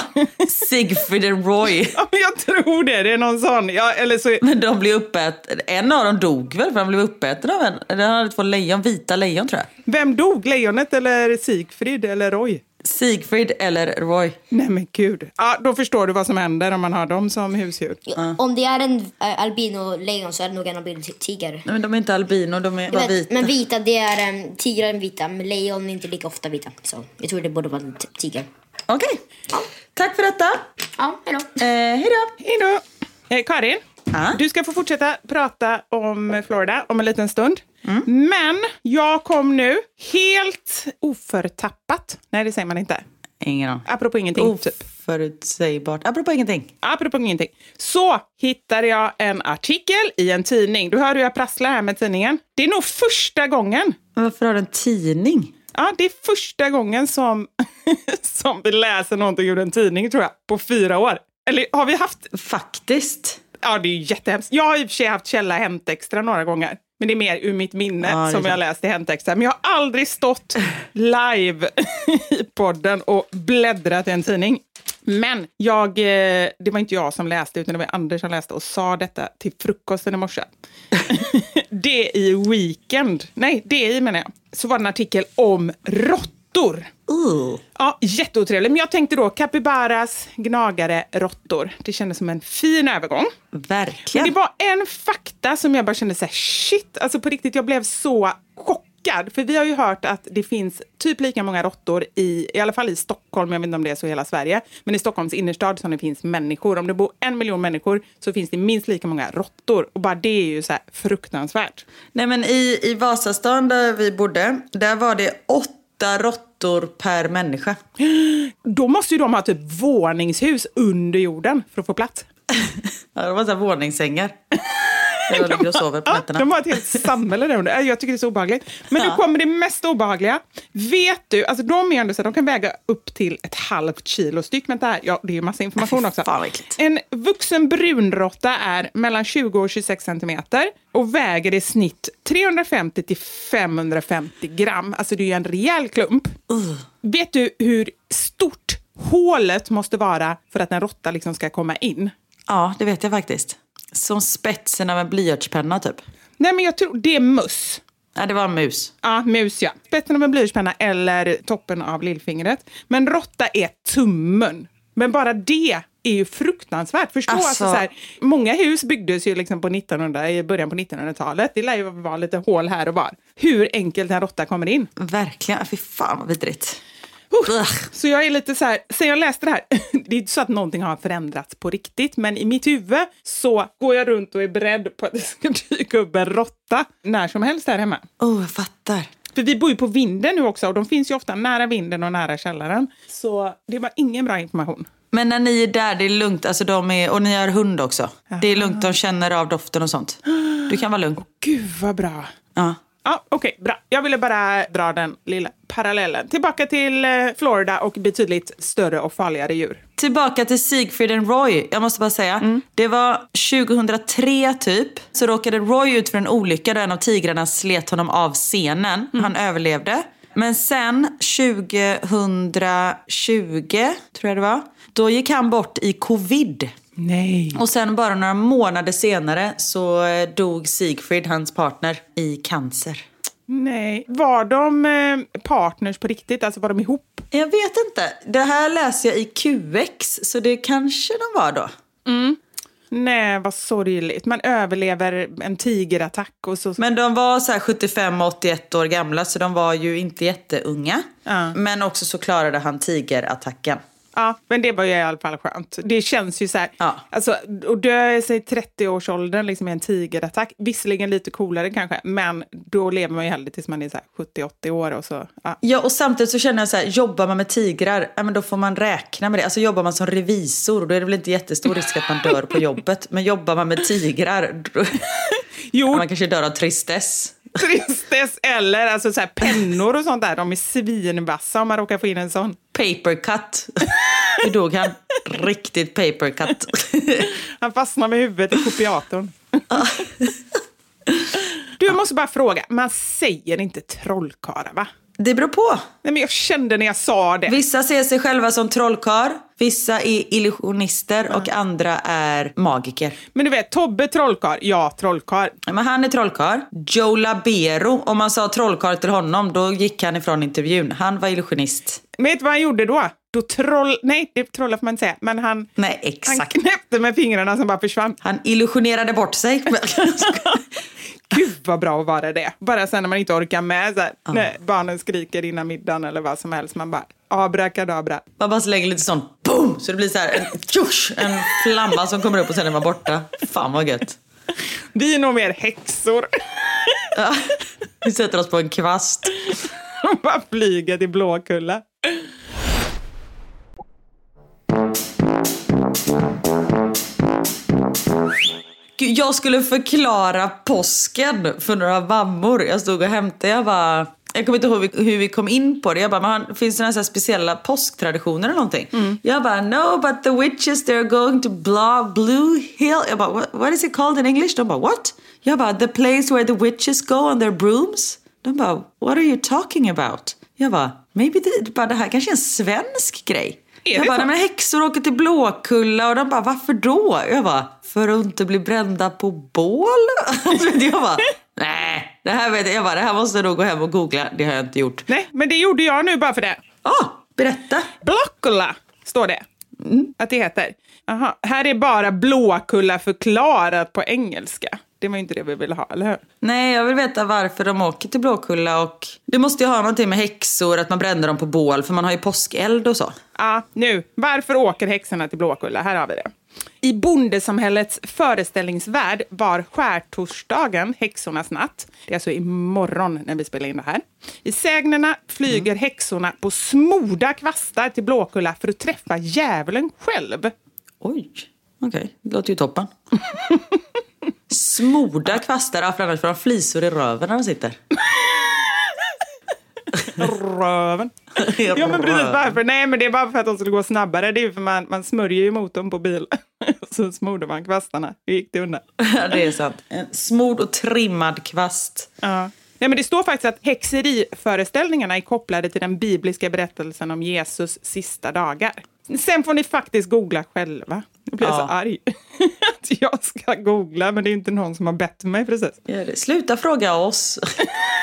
Sigfrid and Roy. Ja, men jag tror det. Det är någon sån. Ja, eller så... Men de blev uppätna. En av dem dog väl för han blev uppäten av en. Den hade två lejon, vita lejon tror jag. Vem dog? Lejonet eller Sigfrid eller Roy? Sigfrid eller Roy. Nej men gud. Ja, då förstår du vad som händer om man har dem som husdjur. Om det är en äh, albino-lejon så är det nog en albino-tiger. Nej men de är inte albino, de är vet, vita. Men vita, det är um, tigrar är vita, men lejon är inte lika ofta vita. Så jag tror det borde vara en tiger. Okej. Tack för detta. Ja, hejdå. Eh, hej då. Hej då! Eh, Karin, Ja. du ska få fortsätta prata om Florida om en liten stund. Men jag kom nu helt oförtappat. Nej, det säger man inte. Ingen aning. Apropå ingenting, typ. Oförutsägbart. Apropå ingenting. Apropå ingenting. Så hittade jag en artikel i en tidning. Du hör hur jag prasslar här med tidningen. Det är nog första gången. Varför har du en tidning? Ja, det är första gången som, som vi läser någonting ur en tidning, tror jag, på fyra år. Eller har vi haft... Faktiskt. Ja, det är jättehemskt. Jag har i och för sig haft källa Hänt Extra några gånger. Men det är mer ur mitt minne Ja, som jag läst i Hänt Extra. Men jag har aldrig stått live i podden och bläddrat i en tidning. Men jag, eh, det var inte jag som läste, utan det var Anders som läste och sa detta till frukosten i morse. det i Weekend, nej, det i menar jag, så var det en artikel om råttor. Uh. Ja, jätteotrevligt. Men jag tänkte då capybaras, gnagare, råttor. Det kändes som en fin övergång. Men Verkligen. det var en fakta som jag bara kände så här, shit, alltså på riktigt, jag blev så chockad. För vi har ju hört att det finns typ lika många råttor i, i alla fall i Stockholm, jag vet inte om det är så i hela Sverige, men i Stockholms innerstad som det finns människor. Om det bor en miljon människor så finns det minst lika många råttor. Och bara det är ju så här fruktansvärt. Nej men i, i Vasastan där vi bodde, där var det åtta råttor per människa. Då måste ju de ha typ våningshus under jorden för att få plats. Ja, det var så här våningssängar. Där de ligger och sover på nätterna. de har ett helt samhälle där under. Jag tycker det är så obehagligt. Men nu kommer det mest obehagliga. Vet du, alltså de är ändå så de kan väga upp till ett halvt kilo styck. Vänta här, ja, det är ju massa information också. En vuxen brunråtta är mellan 20 och 26 centimeter och väger i snitt 350 till 550 gram. Alltså det är ju en rejäl klump. Vet du hur stort hålet måste vara för att en råtta liksom ska komma in? Ja, det vet jag faktiskt. Som spetsen av en blyertspenna typ. Nej, men jag tror det är möss. Nej, det var en mus. Ja, mus ja. Spetsen av en blyertspenna eller toppen av lillfingret. Men råtta är tummen. Men bara det är ju fruktansvärt. Förstå, alltså, Alltså- så här, många hus byggdes ju liksom på 1900, i början på 1900-talet. Det lär ju vara lite hål här och var. Hur enkelt en råtta kommer in. Verkligen. Fy fan vad vidrigt. Så jag är lite så här, sen jag läste det här, det är inte så att någonting har förändrats på riktigt, men i mitt huvud så går jag runt och är beredd på att det ska dyka upp en råtta när som helst här hemma. Oh, jag fattar. För vi bor ju på vinden nu också och de finns ju ofta nära vinden och nära källaren. Så det var ingen bra information. Men när ni är där, det är lugnt. Alltså, de är, och ni har hund också. Det är lugnt, de känner av doften och sånt. Du kan vara lugn. Gud vad bra. Ja. Ja, Okej, bra. Jag ville bara dra den lilla parallellen. Tillbaka till eh, Florida och betydligt större och farligare djur. Tillbaka till Siegfried and Roy. Jag måste bara säga. Det var 2003 typ. Så råkade Roy ut för en olycka där en av tigrarna slet honom av scenen. Han överlevde. Men sen 2020, tror jag det var. Då gick han bort i covid. Nej. Och sen bara några månader senare så eh, dog Siegfried, hans partner, i cancer. Nej. Var de eh, partners på riktigt? Alltså var de ihop? Jag vet inte. Det här läser jag i QX, så det kanske de var då. Nej, vad sorgligt. Man överlever en tigerattack och så... Men de var så här 75 och 81 år gamla, så de var ju inte jätteunga. Ja. Men också så klarade han tigerattacken. Ja, men det var ju i alla fall skönt. Det känns ju så här, Ja. alltså, att dö i sig 30-årsåldern liksom i en tigerattack, visserligen lite coolare kanske, men då lever man ju hellre tills man är så här 70-80 år och så. Ja. Ja, och samtidigt så känner jag så här, jobbar man med tigrar, ja, men då får man räkna med det. Alltså jobbar man som revisor, då är det väl inte jättestor risk att man dör på jobbet. Men jobbar man med tigrar, då... Jo, man kanske dör av tristess. tristess eller alltså, så här, pennor och sånt där, de är svinvassa om man råkar få in en sån. Paper cut. Hur dog han? Riktigt paper cut. Han fastnar med huvudet i kopiatorn. Du, jag måste bara fråga, man säger inte trollkarlar va? Det beror på. Nej, men jag kände när jag sa det. Vissa ser sig själva som trollkarl, vissa är illusionister och andra är magiker. Men du vet, Tobbe trollkarl, ja trollkarl. Ja, Men han är trollkarl. Joe Labero, om man sa trollkarl till honom, då gick han ifrån intervjun. Han var illusionist. Vet du vad han gjorde då? Då troll... Nej, det trollar får man inte säga. Men han, Nej, han exakt. knäppte med fingrarna som bara försvann. Han illusionerade bort sig. Vad bra att vara det. Bara sen när man inte orkar med. Så här, när barnen skriker innan middagen eller vad som helst. Man bara abrakadabra. Man bara slänger lite sånt boom! Så det blir så här en, tjush, en flamma som kommer upp och sen är man borta. Fan vad gött. Vi är nog mer häxor. Ja. Vi sätter oss på en kvast. Och bara flyger till Blåkulla. Jag skulle förklara påsken för några mammor. Jag stod och hämtade, jag bara... Jag kommer inte ihåg hur vi- kom in på det. Jag bara, men finns det några speciella påsktraditioner eller någonting? Jag bara, no but the witches they're going to blah, Blue Hill. Jag bara, what, what is it called in English? De bara, what? Jag bara, the place where the witches go on their brooms. De bara, what are you talking about? Jag bara, maybe det, bara, det här kanske är en svensk grej. Är jag bara, men häxor åker till Blåkulla och de bara, varför då? Jag bara, för att inte bli brända på bål? Alltså, jag bara, nej, det här vet jag. Jag bara, det här måste jag nog gå hem och googla. Det har jag inte gjort. Nej, men det gjorde jag nu bara för det. Ah, berätta. Blåkulla står det. Att det heter. Aha. Här är bara Blåkulla förklarat på engelska. Det var ju inte det vi ville ha, eller hur? Nej, jag vill veta varför de åker till Blåkulla och det måste ju ha någonting med häxor, att man bränner dem på bål, för man har ju påskeld och så. Ja, nu. Varför åker häxorna till Blåkulla? Här har vi det. I bondesamhällets föreställningsvärld var skärtorsdagen häxornas natt. Det är alltså imorgon när vi spelar in det här. I sägnerna flyger häxorna på smorda kvastar till Blåkulla för att träffa djävulen själv. Oj, okej. Det låter ju toppen. Smorda kvastar, för annars får de flisor i röven när de sitter. Röven. Ja, men precis varför. Nej, men det är bara för att de skulle gå snabbare. Det är ju för man, man smörjer ju motorn på bilen. Så smorde man kvastarna. Hur gick det undan? Ja, det är sant. En smord och trimmad kvast. Ja. Nej, men det står faktiskt att häxeriföreställningarna är kopplade till den bibliska berättelsen om Jesus sista dagar. Sen får ni faktiskt googla själva. Jag blir Ja. så arg att jag ska googla, men det är inte någon som har bett mig precis. Sluta fråga oss.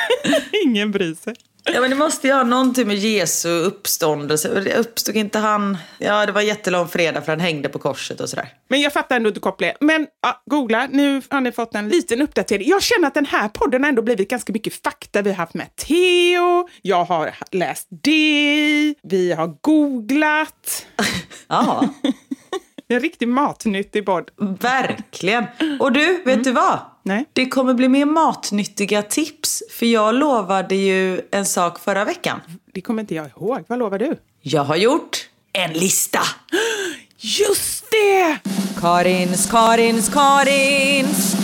Ingen bryr sig. Ja, men det måste ju ha någonting med Jesu uppståndelse. Uppstod inte han... Ja, det var jättelång fredag för han hängde på korset och sådär. Men jag fattar ändå inte kopplingen. Men ja, googla, nu har ni fått en liten uppdatering. Jag känner att den här podden ändå blivit ganska mycket fakta. Vi har haft med Theo, jag har läst det, vi har googlat. Ja, En riktig matnyttig podd. verkligen. Och du, vet du vad? Nej. Det kommer bli mer matnyttiga tips. För jag lovade ju en sak förra veckan. Det kommer inte jag ihåg. Vad lovar du? Jag har gjort en lista. Just det! Karins, Karins, Karins.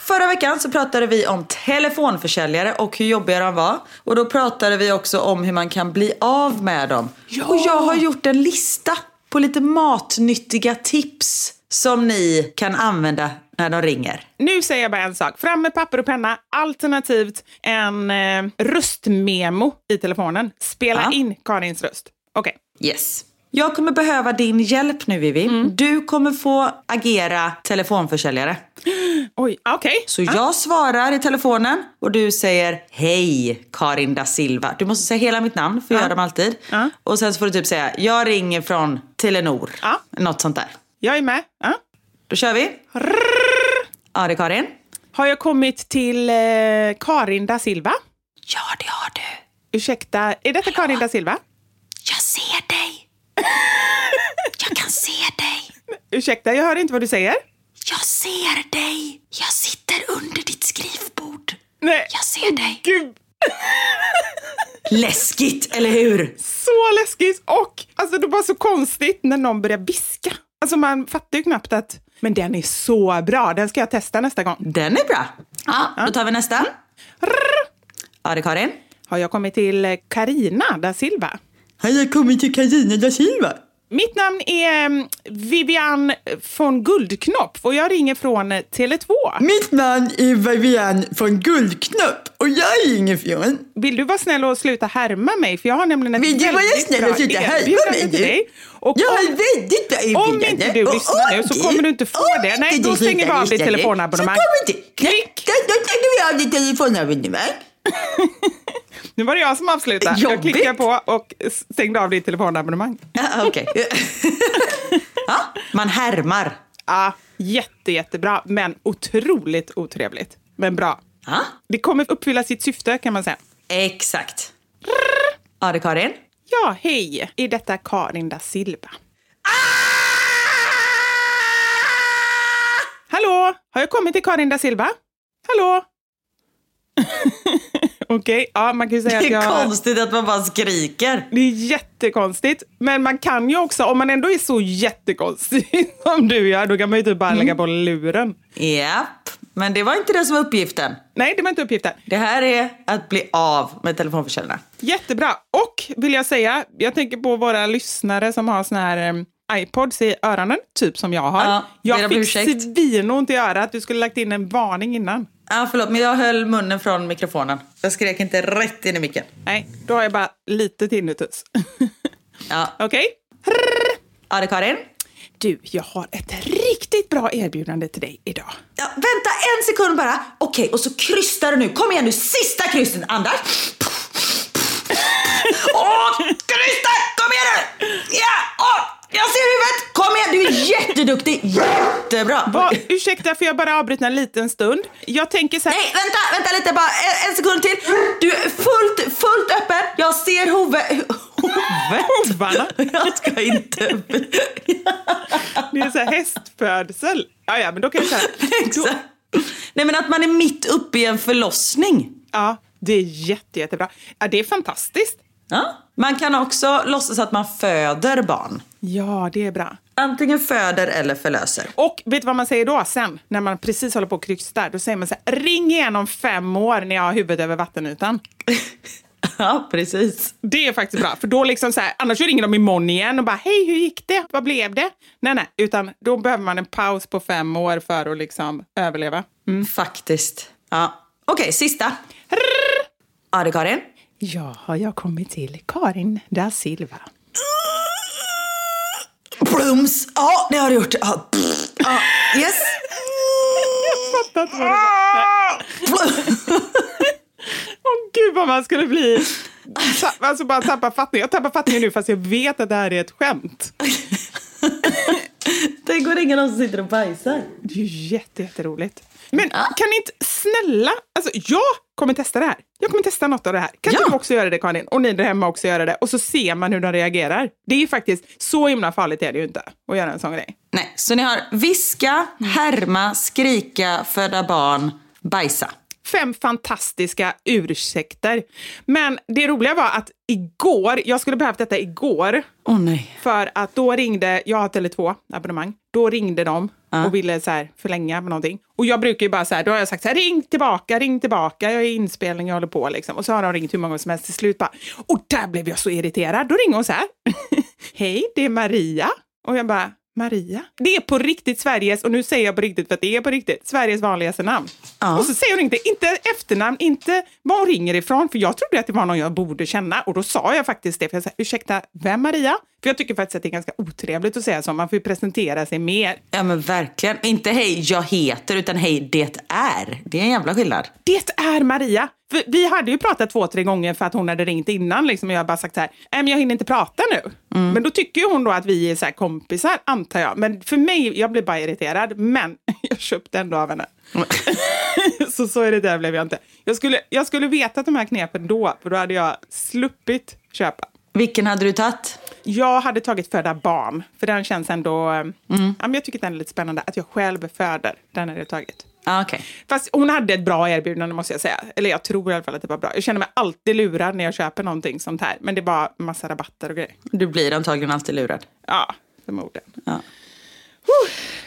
Förra veckan så pratade vi om telefonförsäljare och hur jobbiga de var. Och då pratade vi också om hur man kan bli av med dem. Och jag har gjort en lista på lite matnyttiga tips som ni kan använda när de ringer. Nu säger jag bara en sak. Fram med papper och penna, alternativt en eh, röstmemo i telefonen. Spela Ja. in Karins röst. Okej. Yes. Jag kommer behöva din hjälp nu Vivi. Du kommer få agera telefonförsäljare. Oj, okej. Så jag svarar i telefonen och du säger Hej Karin da Silva. Du måste säga hela mitt namn för jag gör dem alltid. Ja. Och sen så får du typ säga Jag ringer från Telenor. Ja. Något sånt där. Jag är med. Ja. Då kör vi. Ja det är Karin. Har jag kommit till eh, Karin da Silva? Ja det har du. Ursäkta, är detta Karin da Silva? Jag ser dig. Jag kan se dig. Ursäkta, jag hör inte vad du säger. Jag ser dig. Jag sitter under ditt skrivbord. Nej. Jag ser dig. Gud, Läskigt, eller hur? så läskigt! Och alltså, det var så konstigt när någon börjar viska. Alltså man fattar ju knappt att... Men den är så bra, den ska jag testa nästa gång. Den är bra. Ja, då tar vi nästa. Ja, det är Karin. Har jag kommit till Carina da Silva? Har jag kommit till Carina da Silva? Mitt namn är mm, Vivian von Guldknopp och jag ringer från eh, Tele2. Mitt namn är Vivian från Guldknopp och jag ringer från... Vill du vara snäll och sluta härma mig? För jag har nämligen ett Vill du vara snäll och sluta härma mig nu? Och Jag om- har väldigt bra erbjudande. Om inte du lyssnar nu så om kommer du inte få det. Nej, då du stänger vi av ditt telefonabonnemang. Så kommer inte... Klick! Då stänger vi av ditt telefonabonnemang. Nu var det jag som avslutade. Jag klickade på och stängde av ditt telefonabonnemang. Ja, Okej. ja, man härmar. Ja, jätte, jättebra, men otroligt otrevligt. Men bra. Ja, Det kommer uppfylla sitt syfte kan man säga. exakt. Ja, det är Karin. Ja, hej! Är detta Karin da Silva? Hallå? Har jag kommit till Karin da Silva? Hallå? Okej, ja man kan ju säga Det att är jag... konstigt att man bara skriker. Det är jättekonstigt. Men man kan ju också, om man ändå är så jättekonstig som du gör, då kan man ju typ bara lägga på luren. Japp, men det var inte det som var uppgiften. Nej, det var inte uppgiften. Det här är att bli av med telefonförsäljarna. Jättebra. Och vill jag säga, jag tänker på våra lyssnare som har såna här um, iPods i öronen, typ som jag har. Ja, jag fick svinont i örat. Du skulle lagt in en varning innan. Ja, förlåt, men jag höll munnen från mikrofonen. Jag skrek inte rätt in i micken. Nej, då har jag bara lite tinnitus. Ja, Okej? ja det är Karin. Du, jag har ett riktigt bra erbjudande till dig idag. Ja, vänta en sekund bara. Okej, och så krystar du nu. Kom igen nu, sista krysten. Andas. Åh, krysta! Kom igen nu! Ja, åh, jag ser huvudet. Kom igen, du är jätteduktig. Jättebra. Va, ursäkta, för jag bara avbryta en liten stund. Jag tänker så här... Nej, vänta, vänta lite bara. En, en sekund till. Du är fullt, fullt öppen. Jag ser huvudet. Hovarna. Jag ska inte... Det är så här hästfödsel. Ja, ja, men då kan jag säga... Exakt. Nej, men att man är mitt uppe i en förlossning. Ja, det är jätte, jättebra. Ja, det är fantastiskt. Ja. Man kan också låtsas att man föder barn. Ja, det är bra. Antingen föder eller förlöser. Och vet du vad man säger då sen? När man precis håller på och krystar. Då säger man så här, ring igen om fem år när jag har huvudet över vattenytan. Ja, precis. Det är faktiskt bra, för då liksom så här, annars ringer de imorgon igen och bara hej, hur gick det? Vad blev det? Nej, nej, utan då behöver man en paus på fem år för att liksom överleva. Faktiskt. Ja. Okej, sista. Ja, det Karin. Ja, har jag kommit till Karin da Silva. Plums. Ja, det har du gjort. Ja. Ja. Yes. Jag fattar inte vad det var. Åh gud vad man skulle bli... Alltså bara tappa fattning. Jag tappar fattningen nu fast jag vet att det här är ett skämt. Tänk om ingen någon som sitter och bajsar. Det är ju jätte, jätteroligt. Men kan ni inte snälla, alltså jag kommer testa det här. Jag kommer testa något av det här. Kan Ja. du också göra det Karin? Och ni där hemma också göra det. Och så ser man hur de reagerar. Det är ju faktiskt, så himla farligt är det ju inte att göra en sån grej. Nej, så ni har viska, härma, skrika, föda barn, bajsa. Fem fantastiska ursäkter. Men det roliga var att igår, jag skulle behövt detta igår, Åh nej. för att då ringde, jag har Tele2 abonnemang, då ringde de och ville så här förlänga med någonting. Och jag brukar ju bara så här, då har jag sagt så här, ring tillbaka, ring tillbaka, jag är i inspelning, jag håller på liksom. Och så har de ringt hur många gånger som helst till slut bara, och där blev jag så irriterad. Då ringer hon så här, hej, det är Maria. Och jag bara, Maria? Det är på riktigt Sveriges, och nu säger jag på riktigt för att det är på riktigt, Sveriges vanligaste namn. Ja. Och så säger hon inte, inte efternamn, inte var hon ringer ifrån, för jag trodde att det var någon jag borde känna. Och då sa jag faktiskt det, för jag sa, ursäkta, vem Maria? För jag tycker faktiskt att det är ganska otrevligt att säga så, man får ju presentera sig mer. Ja men verkligen. Inte hej jag heter utan hej det är. Det är en jävla skillnad. Det är Maria! För vi hade ju pratat två, tre gånger för att hon hade ringt innan liksom, och jag har bara sagt så här, men jag hinner inte prata nu. Men då tycker ju hon då att vi är så kompisar, antar jag. Men för mig, jag blir bara irriterad, men jag köpte ändå av henne. så så irriterad blev jag inte. Jag skulle, jag skulle vetat de här knepen då, för då hade jag sluppit köpa. Vilken hade du tagit? Jag hade tagit föda barn, för den känns ändå... Ja, men jag tycker den är lite spännande. Att jag själv föder, den hade jag tagit. Ah, Okej. Fast hon hade ett bra erbjudande måste jag säga. Eller jag tror i alla fall att det var bra. Jag känner mig alltid lurad när jag köper någonting sånt här. Men det är bara massa rabatter och grejer. Du blir antagligen alltid lurad. Ja, förmodligen. Ja.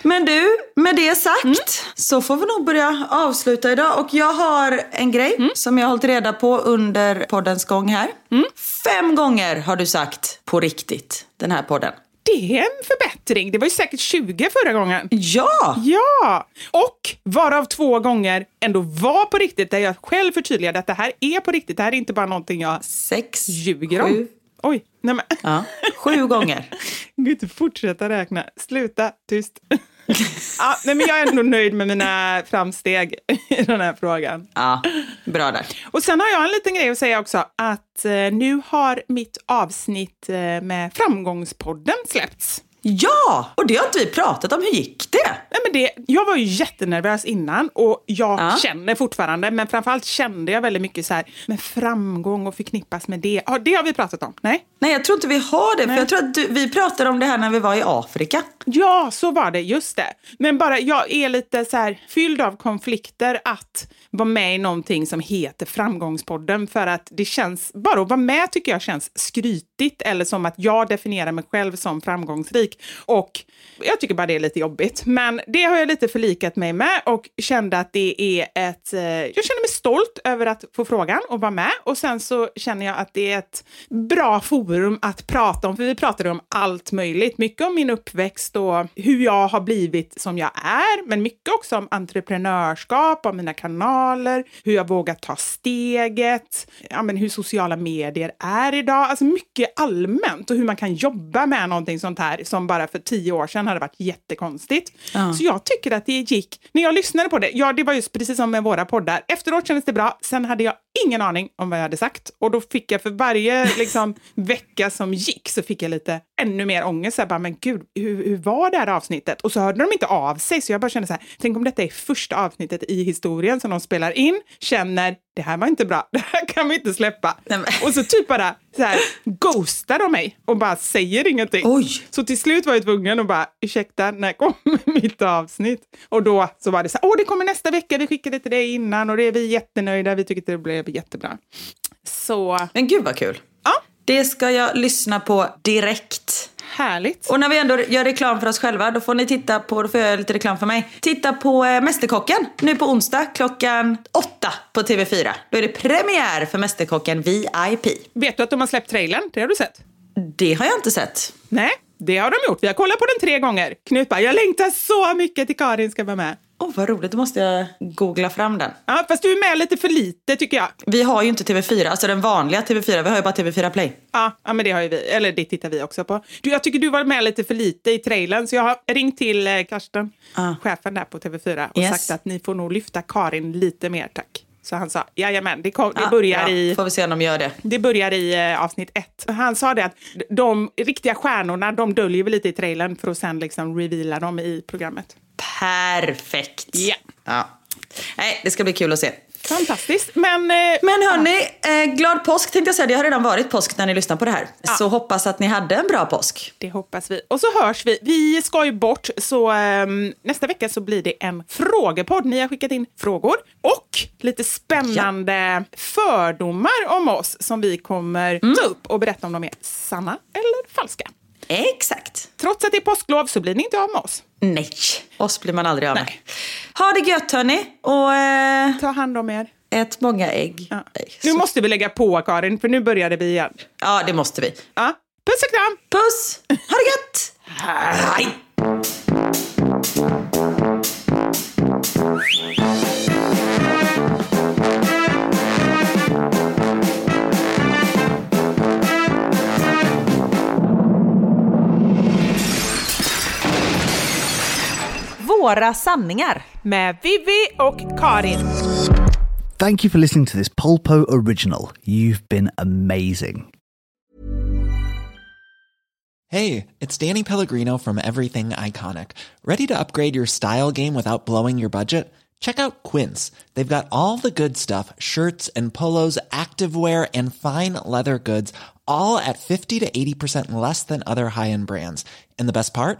Men du, med det sagt Mm. så får vi nog börja avsluta idag. Och jag har en grej Mm. som jag har hållit reda på under poddens gång här. Fem gånger har du sagt på riktigt den här podden. Det är en förbättring. Det var ju säkert 20 förra gången. Ja! Ja! Och varav två gånger ändå var på riktigt, där jag själv förtydligade att det här är på riktigt. Det här är inte bara någonting jag Sex, ljuger sju. om. Oj, nej men. Ja, sju gånger. Jag kan inte fortsätta räkna. Sluta, tyst. ja, nej, men jag är ändå nöjd med mina framsteg i den här frågan. Ja, bra där. Och sen har jag en liten grej att säga också, att eh, nu har mitt avsnitt eh, med Framgångspodden släppts. Ja! Och det har inte vi pratat om. Hur gick det? Nej, men det, jag var ju jättenervös innan och jag Ja. känner fortfarande, men framförallt kände jag väldigt mycket så här med framgång och förknippas med det. Ja, det har vi pratat om, nej? Nej, jag tror inte vi har det. För Nej. jag tror att du, vi pratade om det här när vi var i Afrika. Ja, så var det. Just det. Men bara, jag är lite så här fylld av konflikter att vara med i någonting som heter Framgångspodden. För att det känns, bara att vara med tycker jag känns skrytigt eller som att jag definierar mig själv som framgångsrik. Och jag tycker bara det är lite jobbigt. Men det har jag lite förlikat mig med och kände att det är ett... eh, Jag känner mig stolt över att få frågan och vara med. Och sen så känner jag att det är ett bra forum att prata om, för vi pratade om allt möjligt. Mycket om min uppväxt och hur jag har blivit som jag är, men mycket också om entreprenörskap, om mina kanaler, hur jag vågar ta steget, ja, men hur sociala medier är idag. Alltså mycket allmänt och hur man kan jobba med någonting sånt här som bara för tio år sedan hade varit jättekonstigt. Ja. Så jag tycker att det gick, när jag lyssnade på det, ja det var just precis som med våra poddar, efteråt kändes det bra, sen hade jag ingen aning om vad jag hade sagt. Och då fick jag för varje liksom, vecka som gick så fick jag lite ännu mer ångest. Så jag bara, men gud, hur, hur var det här avsnittet? Och så hörde de inte av sig, så jag bara kände så här, tänk om detta är första avsnittet i historien som de spelar in, känner det här var inte bra, det här kan vi inte släppa. Nej, Och så typ bara så här, ghostar de mig och bara säger ingenting. Oj. Så till slut var jag tvungen att bara, ursäkta, när kommer mitt avsnitt? Och då så var det så här, åh det kommer nästa vecka, vi skickade till dig innan och det är vi jättenöjda, vi tycker att det blev jättebra. Så, Men gud vad kul. ja, Det ska jag lyssna på direkt. härligt. Och när vi ändå gör reklam för oss själva, då får ni titta på, då får jag göra lite reklam för mig. Titta på eh, Mästerkocken nu på onsdag klockan åtta på TV4. Då är det premiär för Mästerkocken VIP. Vet du att de har släppt trailern? Det har du sett? Det har jag inte sett. Nej, det har de gjort. Vi har kollat på den tre gånger. Knut bara, jag längtar så mycket till Karin ska vara med. Åh vad roligt, då måste jag googla fram den. Ja, fast du är med lite för lite tycker jag. Vi har ju inte TV4, alltså den vanliga TV4, vi har ju bara TV4 Play. Ja, ja, men det har ju vi. Eller det tittar vi också på. Du, jag tycker du var med lite för lite i trailern, så jag har ringt till eh, Karsten, Ah. chefen där på TV4, och Yes. sagt att ni får nog lyfta Karin lite mer, tack. Så han sa, jajamän, det, kom, det Ja, börjar bra. i... Får vi se om de gör det. Det börjar i eh, avsnitt ett. Han sa det att de riktiga stjärnorna, de döljer väl lite i trailern för att sen liksom reveala dem i programmet. Perfekt. Ja. ja. Nej, det ska bli kul att se. Fantastiskt. Men, eh, Men hörni, eh, glad påsk tänkte jag säga. Det har redan varit påsk när ni lyssnar på det här. Så hoppas att ni hade en bra påsk. Det hoppas vi. Och så hörs vi. Vi ska ju bort, så ehm, nästa vecka så blir det en frågepodd. Ni har skickat in frågor och lite spännande fördomar om oss som vi kommer ta upp och berätta om de är sanna eller falska. Exakt. Trots att det är påsklov så blir ni inte av med oss. Nej, oss blir man aldrig av med. Ha det gött hörni. Och eh, Ta hand om er. ät många ägg. Ja. Nej, Nu måste vi lägga på, Karin, för nu börjar det vi igen. Ja, det måste vi. Ja. Puss och kram! Puss! Ha det gött! Hej! Våra sanningar. Med Vivi och Karin. Thank you for listening to this Polpo original. You've been amazing. Hey, it's Danny Pellegrino from Everything Iconic. Ready to upgrade your style game without blowing your budget? Check out Quince. They've got all the good stuff shirts and polos, activewear, and fine leather goods, all at 50 to 80% less than other high end brands. And the best part?